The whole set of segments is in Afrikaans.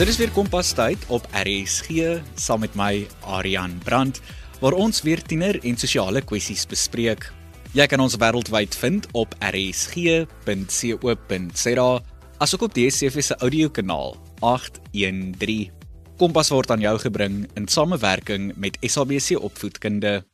Dit is weer Kompas tyd op RSG saam met my Aryan Brandt waar ons weer tiener en sosiale kwessies bespreek. Jy kan ons wêreldwyd vind op rsg.co.za asook op DSTV se audiokanaal 813. Kompas word aan jou gebring in samewerking met SABC Opvoedkunde.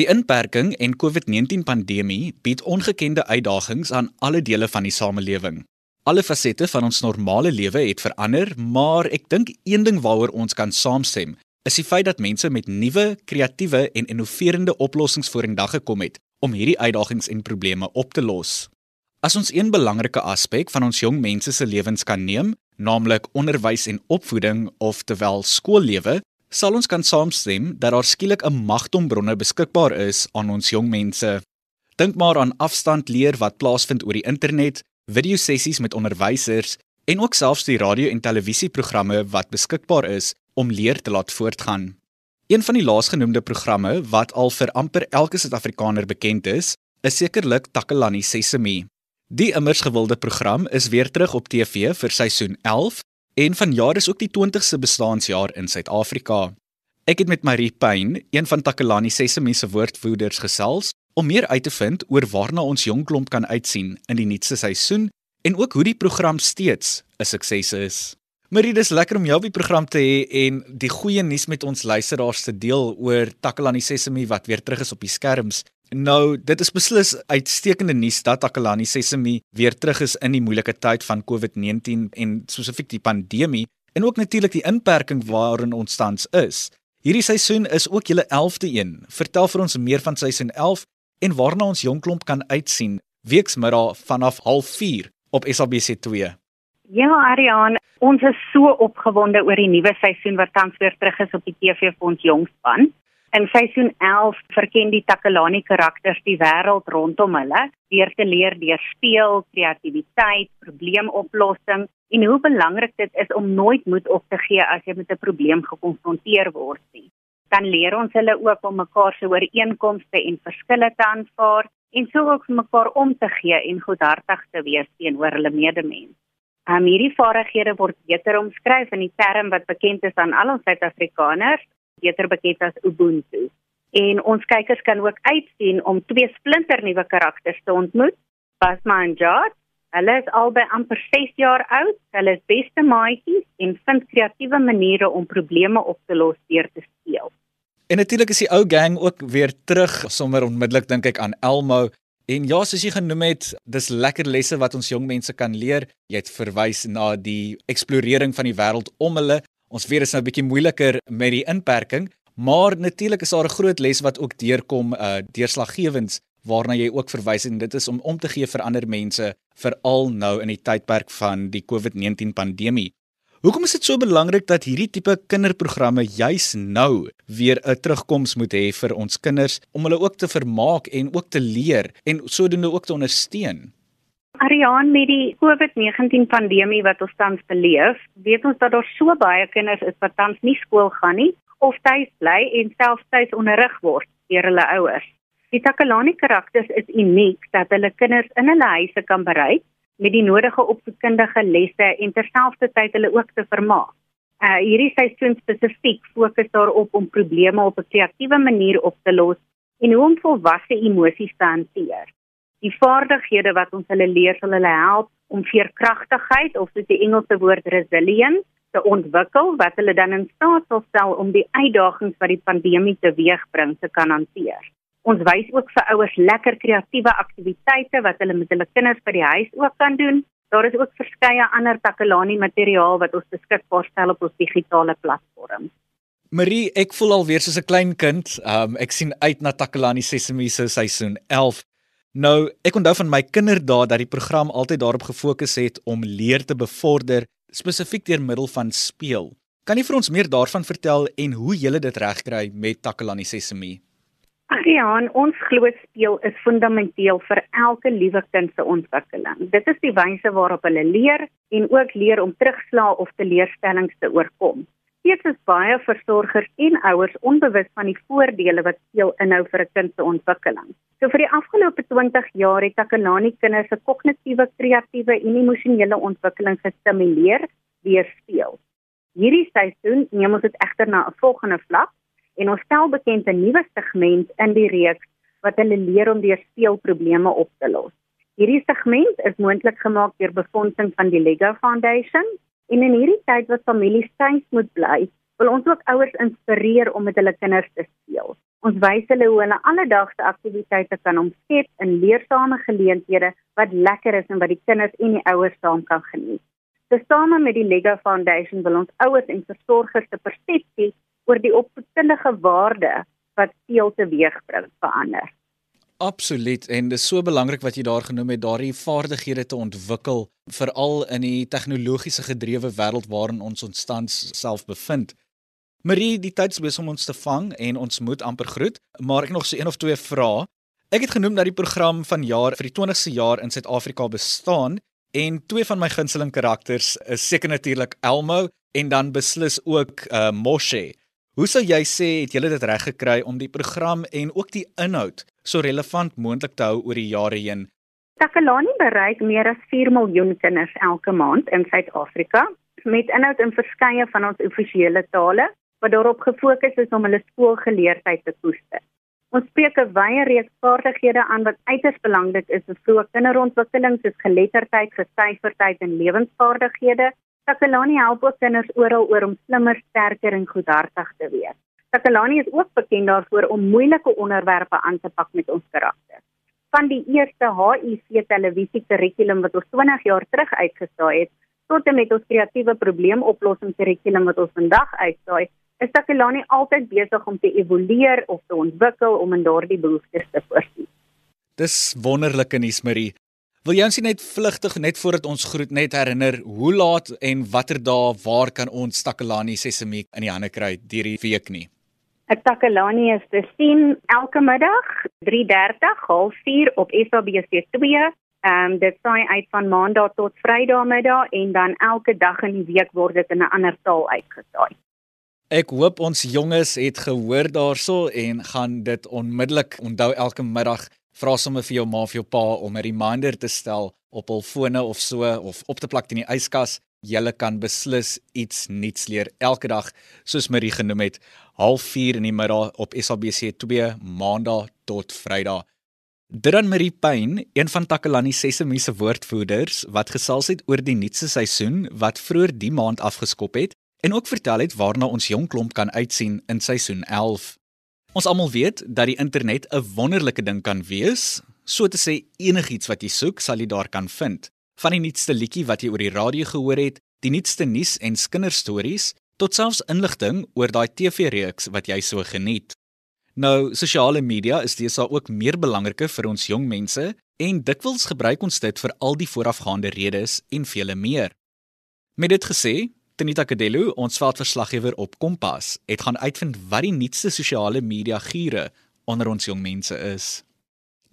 Die inperking en COVID-19 pandemie bied ongekende uitdagings aan alle dele van die samelewing. Alle fasette van ons normale lewe het verander, maar ek dink een ding waaroor ons kan saamstem, is die feit dat mense met nuwe, kreatiewe en innoverende oplossings vorendag gekom het om hierdie uitdagings en probleme op te los. As ons een belangrike aspek van ons jong mense se lewens kan neem, naamlik onderwys en opvoeding of terwyl skoollewe, sal ons kan saamstem dat daar skielik 'n magtombronne beskikbaar is aan ons jong mense. Dink maar aan afstand leer wat plaasvind oor die internet, videosessies met onderwysers en ook selfs die radio en televisieprogramme wat beskikbaar is om leer te laat voortgaan. Een van die laasgenoemde programme wat al vir amper elke Suid-Afrikaner bekend is, is sekerlik Takalani Sesemi. Die immers gewilde program is weer terug op TV vir seisoen 11 en vanjaar is ook die 20ste bestaanjaar in Suid-Afrika. Ek het met Marie Payne, een van Takalani Sesemi se woordvoerders gesels om meer uit te vind oor waarna ons jong klomp kan uitsien in die nuutste seisoen en ook hoe die program steeds 'n sukses is. Marie, dis lekker om jou op die program te hê en die goeie nuus met ons luisteraars te deel oor Takalani Sesemi wat weer terug is op die skerms. Nou, dit is beslis uitstekende nuus dat Takalani Sesemi weer terug is in die moeilike tyd van COVID-19 en spesifiek die pandemie en ook natuurlik die inperking waarin ons tans is. Hierdie seisoen is ook julle 11de een. Vertel vir ons meer van seisoen en waarna ons jong klomp kan uitsien weksmiddag vanaf 04:30 op SABC2. Ja, Ariane, ons is so opgewonde oor die nuwe seisoen wat tans weer terug is op die TV vir ons jongspan. In seisoen 11 verken die Takalani karakters die wêreld rondom hulle deur te leer deur speel, kreatiwiteit, probleemoplossing en hoe belangrik dit is om nooit moed op te gee as jy met 'n probleem gekonfronteer word nie dan leer ons hulle ook om mekaar se ooreenkomste en verskille te aanvaar en so ook vir mekaar om te gee en goedhartig te wees teenoor hulle medemens. Um, hierdie vaardighede word beter omskryf in die term wat bekend is aan al ons Suid-Afrikaners, beter bekend as Ubuntu. En ons kykers kan ook uitsien om twee splinternuwe karakters te ontmoet, Basma en Jad. Hulle is albei amper 6 jaar oud. Hulle is beste maatjies en vind kreatiewe maniere om probleme op te los deur te speel. En natuurlik is die ou gang ook weer terug sommer onmiddellik dink ek aan Elmo. En ja, soos jy genoem het, dis lekker lesse wat ons jong mense kan leer. Jy het verwys na die eksplorering van die wêreld om hulle. Ons weet dit is nou 'n bietjie moeiliker met die inperking, maar natuurlik is daar 'n groot les wat ook deurkom uh deurslaggewends waarna jy ook verwys en dit is om om te gee vir ander mense veral nou in die tydperk van die COVID-19 pandemie. Hoekom is dit so belangrik dat hierdie tipe kinderprogramme juis nou weer 'n terugkoms moet hê vir ons kinders om hulle ook te vermaak en ook te leer en sodoende ook te ondersteun? Ariane met die COVID-19 pandemie wat ons tans beleef, weet ons dat daar so baie kinders is wat tans nie skool gaan nie of tuis bly en selfs tuis onderrig word deur hulle ouers. Die Takalani karakters is uniek dat hulle kinders in hulle huise kan bereik met die nodige opvoedkundige lesse en terselfdertyd hulle ook te vermaak. Uh hierdie seisoen spesifiek fokus daarop om probleme op 'n kreatiewe manier op te los en hoe om volwasse emosies te hanteer. Die vaardighede wat ons hulle leer sal hulle help om veerkragtigheid of soos die Engelse woord resilience te ontwikkel wat hulle dan in staat sal stel om die uitdagings wat die pandemie teweegbring te kan hanteer. Ons wys ook vir ouers lekker kreatiewe aktiwiteite wat hulle met hulle kinders by die huis ook kan doen. Daar is ook verskeie ander Takalani materiaal wat ons beskikbaar stel op ons digitale platforms. Marie, ek voel al weer soos 'n klein kind. Um ek sien uit na Takalani Sesemi se seisoen 11. Nou, ek onthou van my kinderdae dat die program altyd daarop gefokus het om leer te bevorder, spesifiek deur middel van speel. Kan jy vir ons meer daarvan vertel en hoe jy dit regkry met Takalani Sesemi? Adriaan, ons glo speel is fundamenteel vir elke liewe kind se ontwikkeling. Dit is die wyse waarop hulle leer en ook leer om terugslaa of teleurstellings te oorkom. Dit is baie versorgers en ouers onbewus van die voordele wat speel inhou vir 'n kind se ontwikkeling. So vir die afgelope 20 jaar het Takalani kinders se kognitiewe, kreatiewe en emosionele ontwikkeling gestimuleer deur speel. Hierdie seisoen neem ons dit egter na 'n volgende vlak en ons stel bekend 'n nuwe segment in die reeks wat hulle leer om deur speelprobleme op te los. Hierdie segment is moontlik gemaak deur befondsing van die Lego Foundation en in hierdie tyd wat families tuis moet bly, wil ons ook ouers inspireer om met hulle kinders te speel. Ons wys hulle hoe hulle alledaagse aktiwiteite kan omskep in leersame geleenthede wat lekker is en wat die kinders en die ouers saam kan geniet. Tesame met die Lego Foundation wil ons ouers en versorgers se persepsie oor die opvoedkundige waarde wat speel teweegbring verander. Absoluut en dit is so belangrik wat jy daar genoem het daardie vaardighede te ontwikkel veral in die tegnologiese gedrewe wêreld waarin ons ons tans self bevind. Marie, die tyd is besig om ons te vang en ons moet amper groet, maar ek nog so een of twee vrae. Ek het genoem dat die program van jaar vir die 20ste jaar in Suid-Afrika bestaan en twee van my gunsteling karakters is seker natuurlik Elmo en dan beslis ook uh Moshe. Hoe sou jy sê het julle dit reg gekry om die program en ook die inhoud so relevant moontlik te hou oor die jare heen? Takalani bereik meer as 4 miljoen kinders elke maand in Suid-Afrika met inhoud in verskeie van ons offisiële tale wat daarop gefokus is om hulle skoolgeleerdheid te koester. Ons spreek 'n wye reeks vaardighede aan wat uiters belangrik is vir vroeë kinderontwikkeling soos geletterdheid, gesyferdheid en lewensvaardighede. Takalani help ook kinders oral oor om slimmer, sterker en goedhartig te wees. Takalani is ook bekend daarvoor om moeilike onderwerpe aan te pak met ons karakters. Van die eerste HIV televisie kurrikulum wat ons 20 jaar terug uitgesaai het, tot en met ons kreatiewe probleemoplossing kurrikulum wat ons vandag uitsaai, is Takelani altyd besig om te evolueer of te ontwikkel om in daardie behoeftes te voorsien. Dis wonderlike nuus Marie. Wil jy ons net vlugtig net voordat ons groet net herinner hoe laat en watter dae waar kan ons Takelani Sesemi in die hande kry hierdie week nie? Ek Takelani is te sien elke middag 3:30 half 4 op SABC2. Ehm um, dit saai uit van maandag tot vrydag middag en dan elke dag in die week word dit in 'n ander taal uitgesaai. Ek hoop ons jonges het gehoor daarso en gaan dit onmiddellik onthou elke middag vra sommer vir jou ma of jou pa om 'n reminder te stel op hul fone of so of op te plak in die yskas. Julle kan beslis iets nuuts leer elke dag soos Marie genoem het, 04:30 in die middag op SABC 2 Maandag tot Vrydag. Dran Marie Payne, een van Takalani Sesemi se woordvoerders wat gesels het oor die nuutste seisoen wat vroeër die maand afgeskop het en ook vertel het waarna ons jong klomp kan uitsien in seisoen 11. Ons almal weet dat die internet 'n wonderlike ding kan wees, so te sê enigiets wat jy soek, sal jy daar kan vind. Van die nuutste liedjie wat jy oor die radio gehoor het, die nuutste nuus en kinderstories, tot selfs inligting oor daai TV-reeks wat jy so geniet. Nou, sosiale media is deesdae ook meer belangrik vir ons jong mense en dikwels gebruik ons dit vir al die voorafgaande redes en vele meer. Met dit gesê, Tenita Kadelo, ons veldverslaggewer op Kompas, het gaan uitvind wat die nuutste sosiale media giere onder ons jong mense is.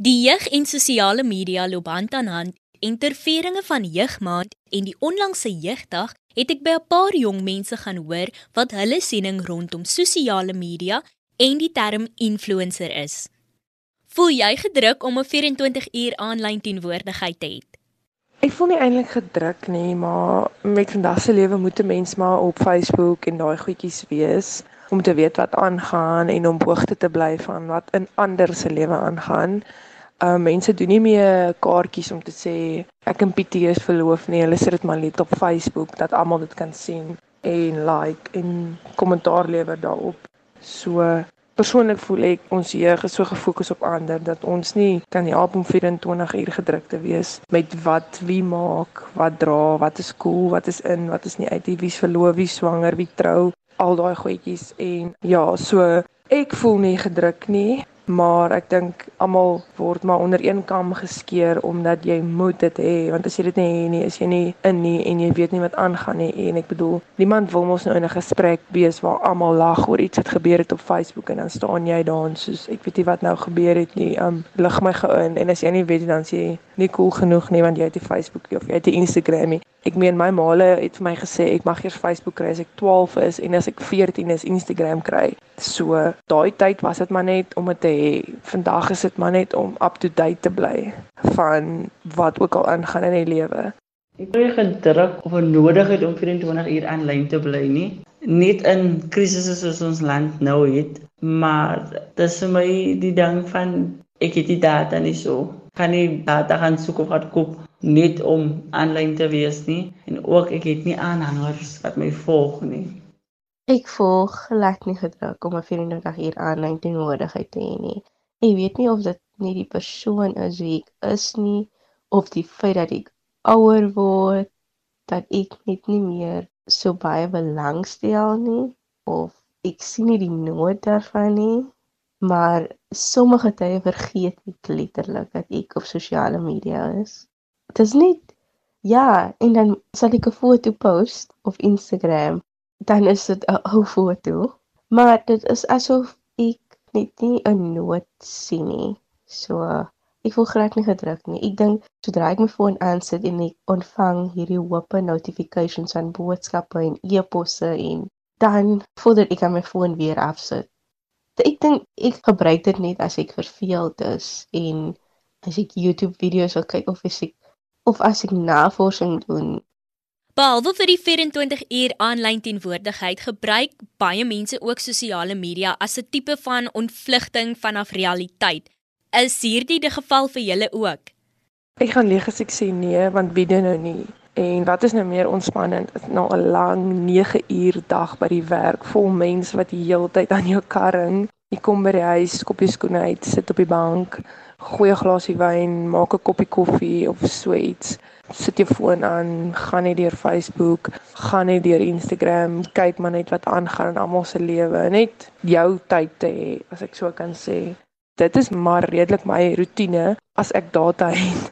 Die jeug en sosiale media loop hand aan hand. Interveringe van jeugmaand en die onlangse jeugdag het ek by 'n paar jong mense gaan hoor wat hulle siening rondom sosiale media en die term influencer is. Voel jy gedruk om 'n 24 uur aanlyn teenwoordigheid te hê? Ek voel nie eintlik gedruk nie, maar met vandag se lewe moet 'n mens maar op Facebook en daai goedjies wees om te weet wat aangaan en om hoogte te bly van wat in ander se lewe aangaan. Uh mense doen nie meer kaartjies om te sê ek en Pietie is verloof nie. Hulle sit dit maar net op Facebook dat almal dit kan sien en like en kommentaar lewer daarop. So Persoonlik voel ek ons jeug is so gefokus op ander dat ons nie kan help om 24 uur gedruk te wees met wat wie maak, wat dra, wat is cool, wat is in, wat is nie uit, wie verloof, wie swanger, wie trou, al daai goedjies. En ja, so ek voel nie gedruk nie maar ek dink almal word maar onder een kam geskeer omdat jy moet dit hê. Want as jy dit nie hê nie is jy nie in nie en jy weet nie wat aangaan nie. En ek bedoel niemand wil mos nou in 'n gesprek wees waar almal lag oor iets wat gebeur het op Facebook en dan staan jy daar en soos ek weet nie wat nou gebeur het nie. Um lig my gein en as jy nie weet dan sê jy nie cool genoeg nie want jy het die Facebook of jy het die Instagram nie. Ek meen my maale het vir my gesê ek mag eers Facebook kry as ek 12 is en as ek 14 is Instagram kry. So daai tyd was dit maar net om dit te hê. Vandag is dit maar net om up to date te bly van wat ook al aangaan in die lewe. Ek het gedruk op 'n nodigheid om 24 uur aanlyn te bly nie. Net in krisisse soos ons land nou het, maar dis vir my die ding van ek het die data nie so. Kan nie data gaan soek of gaan koop net om aanlyn te wees nie en ook ek het nie aanhangers wat my volg nie. Ek volg glad nie gedruk om 'n 24 uur aanlyn teenwoordigheid te hê nie. Ek weet nie of dit nie die persoon is wie ek is nie of die feit dat ek ouer word dat ek net nie meer so baie belangstel nie of ek sien nie die nood daarvan nie maar sommige tye vergeet ek letterlik dat ek op sosiale media is dit is net ja en dan sal ek 'n foto post op Instagram dan is dit 'n ou foto maar dit is asof ek net nie 'n nood sien nie so Ek voel glad nie gedruk nie. Ek dink sodra ek my foon aansit en ek ontvang hierdie hoope notifications van boodskappe en e-posse en dan voel dit ek aan my foon weer afsit. Ek dink ek gebruik dit net as ek verveeld is en as ek YouTube video's wil kyk of as ek of as ek navorsing doen. Behalwe vir die 24 uur aanlyn teenwoordigheid, gebruik baie mense ook sosiale media as 'n tipe van ontvlugting vanaf realiteit. Is hierdie die geval vir julle ook? Ek gaan lieg as ek sê nee, want wie doen nou nie? En wat is nou meer ontspannend? Is nou 'n lang 9 uur dag by die werk vol mense wat die hele tyd aan jou karring. Jy kom by die huis, skop jou skoene uit, sit op die bank, gooi 'n glasie wyn, maak 'n koppie koffie of so iets. Sit jou foon aan, gaan net deur Facebook, gaan net deur Instagram, kyk maar net wat aangaan in almal se lewe, net jou tyd te hê, as ek so kan sê. Dit is maar redelik my rotine as ek data het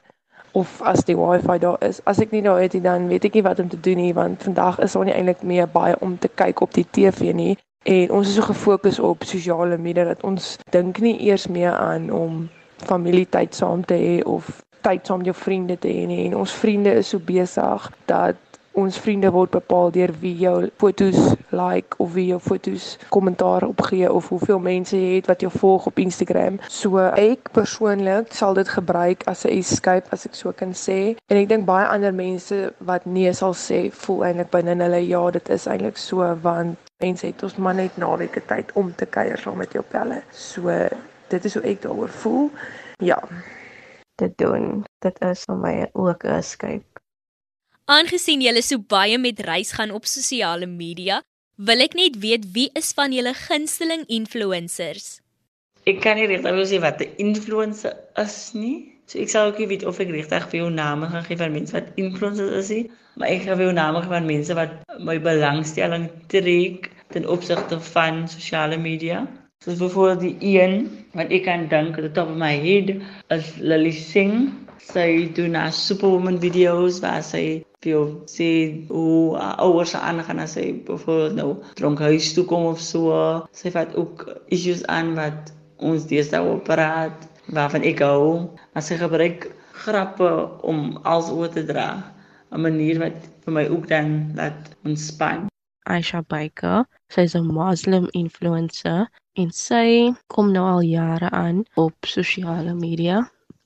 of as die wifi daar is. As ek nie daar het nie dan weet ek nie wat om te doen nie want vandag is daar nie eintlik meer baie om te kyk op die TV nie. En ons is so gefokus op sosiale media dat ons dink nie eers meer aan om familietyd saam te hê of tyd saam met jou vriende te hê nie en ons vriende is so besig dat ons vriende word bepaal deur wie jou fotos like of wie jou fotos kommentaar opgee of hoeveel mense jy het wat jou volg op Instagram. So ek persoonlik sal dit gebruik as 'n escape as ek so kan sê. En ek dink baie ander mense wat nee sal sê, voel eintlik binne hulle ja, dit is eintlik so want mense het ons maar net naweke tyd om te kuier saam met jou pelle. So dit is hoe ek daaroor voel. Ja. Dit doen. Dit is vir my ook 'n escape. Aangesien julle so baie met reis gaan op sosiale media, wil ek net weet wie is van julle gunsteling influencers? Ek kan nie regtig sê wat 'n influencer is nie. So ek sal ook nie weet of ek regtig vir jou name gaan gee van mense wat influencers is nie, maar ek gaan vir jou name gee van mense wat my belangstelling trek ten opsigte van sosiale media. Soos byvoorbeeld die een wat ek kan dink op die top of my head is Lily Singh. Sy doen 'n superwoman video's waar sy veel sê hoe uh, ouers aangaan as hy byvoorbeeld nou dronk huis toe kom of so. Sy vat ook issues aan wat ons deesdae oor praat, waarvan ek hou. As sy gebruik grappe om als oor te dra, 'n manier wat vir my ook dan laat ontspan. Aisha Baker, sy is 'n Muslim influencer en sy kom nou al jare aan op sosiale media,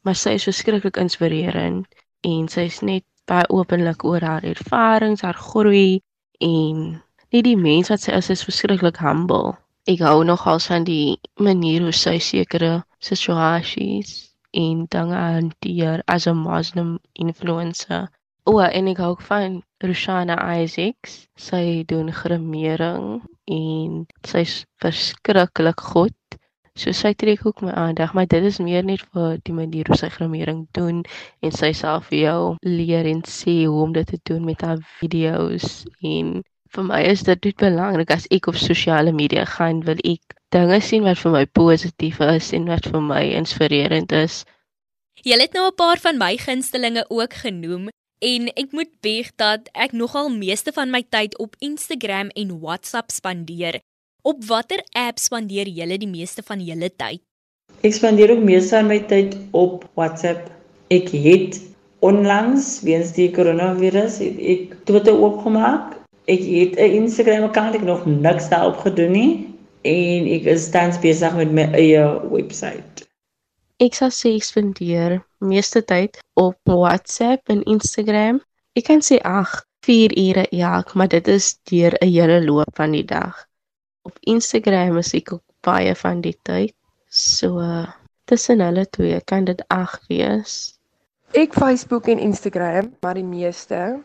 maar sy is verskriklik inspirerend en sy is net baie openlik oor haar ervarings, haar groei en net die mens wat sy is is verskriklik humble. Ek hou nogal van die manier hoe sy sekere situasies en dinge hanteer as 'n Muslim influencer. O, en ek hou van Roshana Isaacs. Sy doen grimering en sy's verskriklik goed. So sy trek ook my aandag, maar dit is meer net vir die manier hoe sy grimering doen en sy self vir jou leer en sê hoe om dit te doen met haar video's en vir my is dit dit belangrik as ek op sosiale media gaan wil ek dinge sien wat vir my positief is en wat vir my inspirerend is. Jy het nou 'n paar van my gunstelinge ook genoem en ek moet bieg dat ek nogal meeste van my tyd op Instagram en WhatsApp spandeer. Op watter app spandeer julle die meeste van julle tyd? Ek spandeer ook meeste van my tyd op WhatsApp. Ek het onlangs weens die koronavirus het ek Twitter oopgemaak. Ek het 'n Instagram account ek nog niks daarop gedoen nie en ek is tans besig met my eie webwerf. Ek sal sê ek spandeer meeste tyd op WhatsApp en Instagram Ek kan sê ag, 4 ure elk, maar dit is deur 'n hele loop van die dag. Op Instagram is ek ook baie van die tyd. So tussen hulle twee kan dit 8 wees. Ek Facebook en Instagram, maar die meeste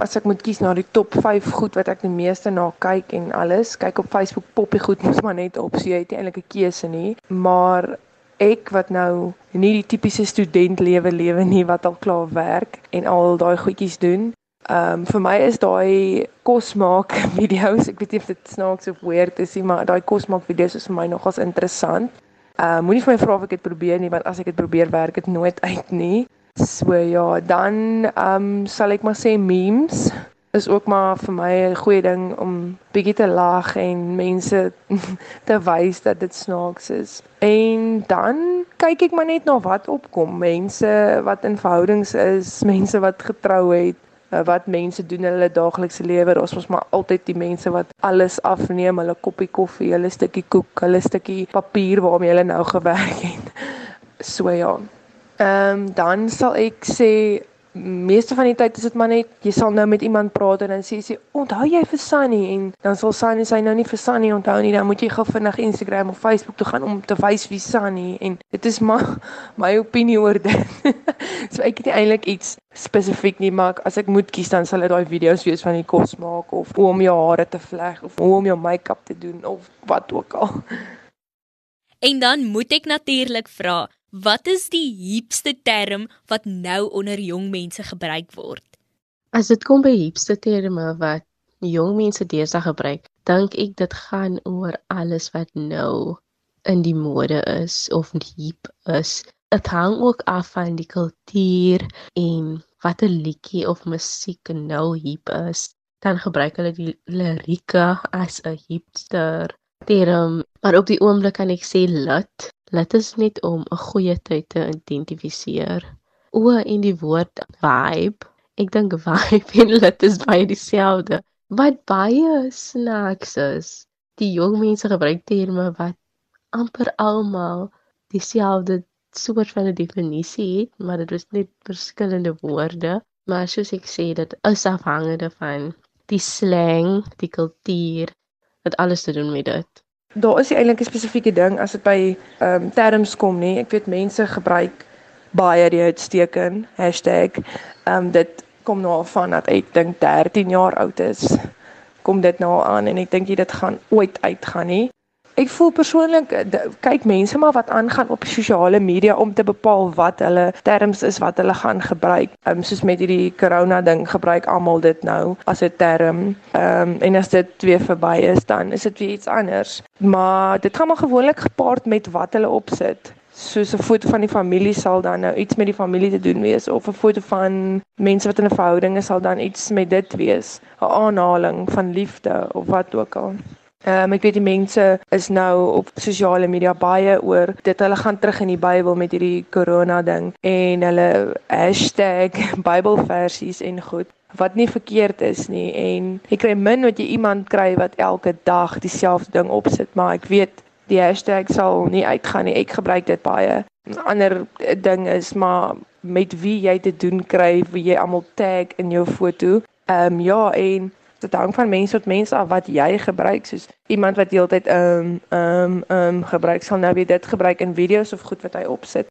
as ek moet kies na die top 5 goed wat ek die meeste na kyk en alles, kyk op Facebook poppie goed mos maar net op, so jy het nie eintlik 'n keuse nie, maar ek wat nou nie die tipiese student lewe lewe nie wat al klaar werk en al daai goedjies doen. Ehm um, vir my is daai kos maak video's, ek weet nie of dit snaaks of weird is nie, maar daai kos maak video's is vir my nogals interessant. Ehm uh, moenie vir my vra of ek dit probeer nie, want as ek dit probeer werk dit nooit uit nie. So ja, dan ehm um, sal ek maar sê memes is ook maar vir my 'n goeie ding om bietjie te lag en mense te wys dat dit snaaks is. En dan kyk ek maar net na wat opkom, mense wat in verhoudings is, mense wat getrou het, eh, wat mense doen in hulle daaglikse lewe. Ons mos maar altyd die mense wat alles afneem, hulle koppie koffie, hulle stukkie koek, hulle stukkie papier waarmee hulle nou gewerk het. So ja. Ehm um, dan sal ek sê meeste van die tyd is dit maar net jy sal nou met iemand praat en dan sê jy onthou jy vir Sunny en dan sal Sunny sê nou nie vir Sunny onthou nie dan moet jy gou vinnig Instagram of Facebook toe gaan om te wys wie Sunny en dit is maar my opinie oor dit. so ek het nie eintlik iets spesifiek nie maar as ek moet kies dan sal dit daai video's wees van die kos maak of hoe om jou hare te vleg of hoe om jou make-up te doen of wat ook al. En dan moet ek natuurlik vra Wat is die hipste term wat nou onder jong mense gebruik word? As dit kom by hipste terme wat jong mense deesdae gebruik, dink ek dit gaan oor alles wat nou in die mode is of hip is. Dit hang ook af van die kultuur en watter liedjie of musiek nou hip is. Dan gebruik hulle die lirieke as 'n hipster term, maar op die oomblik kan ek sê lit Dit is net om 'n goeie tyd te identifiseer. O, en die woord vibe. Ek dink vibe en lit is baie dieselfde. Wat baie snaaks is. Die jong mense gebruik terme wat amper almal dieselfde soort van 'n definisie het, maar dit is net verskillende woorde. Maar soos ek sê, dit is afhangende van die slang, die kultuur, dit alles te doen met dit. Daar is nie eintlik 'n spesifieke ding as dit by ehm um, terms kom nie. Ek weet mense gebruik baie die uitsteken hashtag. Ehm um, dit kom nou af van dat ek dink 13 jaar oud is. Kom dit nou aan en ek dink dit gaan ooit uitgaan nie. Ek voel persoonlik eh, kyk mense maar wat aangaan op sosiale media om te bepaal wat hulle terms is wat hulle gaan gebruik. Ehm um, soos met hierdie corona ding gebruik almal dit nou as 'n term. Ehm um, en as dit weer verby is dan is dit weer iets anders. Maar dit gaan maar gewoonlik gepaard met wat hulle opsit. Soos 'n foto van die familie sal dan nou iets met die familie te doen wees of 'n foto van mense wat in 'n verhouding is sal dan iets met dit wees. 'n Aanhaling van liefde of wat ook al. Um, ek weet die mense is nou op sosiale media baie oor dit. Hulle gaan terug in die Bybel met hierdie corona ding en hulle hashtag Bybelversies en goed wat nie verkeerd is nie. En ek kry min wat jy iemand kry wat elke dag dieselfde ding opsit maar ek weet die hashtag sal nie uitgaan nie. Ek gebruik dit baie. 'n ander ding is maar met wie jy te doen kry wie jy almal tag in jou foto. Ehm um, ja en dit hang van mens tot mens af wat jy gebruik soos iemand wat heeltyd ehm um, ehm um, ehm um, gebruik sal nou weer dit gebruik in video's of goed wat hy opsit.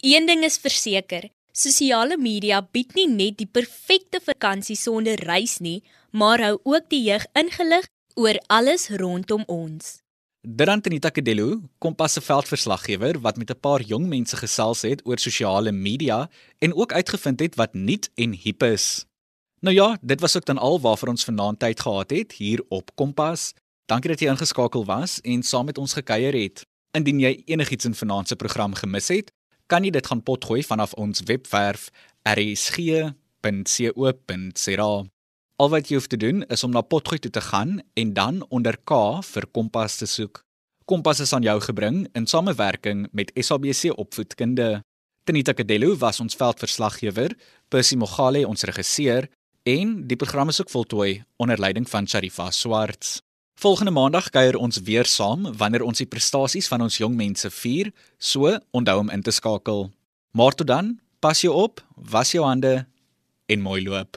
Een ding is verseker, sosiale media bied nie net die perfekte vakansie sonder reis nie, maar hou ook die jeug ingelig oor alles rondom ons. Drantenita Kedelo, Kompas se veldverslaggewer wat met 'n paar jong mense gesels het oor sosiale media en ook uitgevind het wat nuut en hip is. Nou ja, dit was ook dan al waarvoor ons vanaand tyd gehad het hier op Kompas. Dankie dat jy ingeskakel was en saam met ons gekuier het. Indien jy enigiets in vanaand se program gemis het, kan jy dit gaan potgooi vanaf ons webwerf rsg.co.za. Al wat jy hoef te doen is om na potgooi toe te gaan en dan onder K vir Kompas te soek. Kompas is aan jou gebring in samewerking met SABC Opvoedkunde. Tenita Kadello was ons veldverslaggewer, Percy Mogale ons regisseur en die program is ook voltooi onder leiding van Sharifa Swarts. Volgende maandag kuier ons weer saam wanneer ons die prestasies van ons jong mense vier, so onthou om in te skakel. Maar tot dan, pas jou op, was jou hande en mooi loop.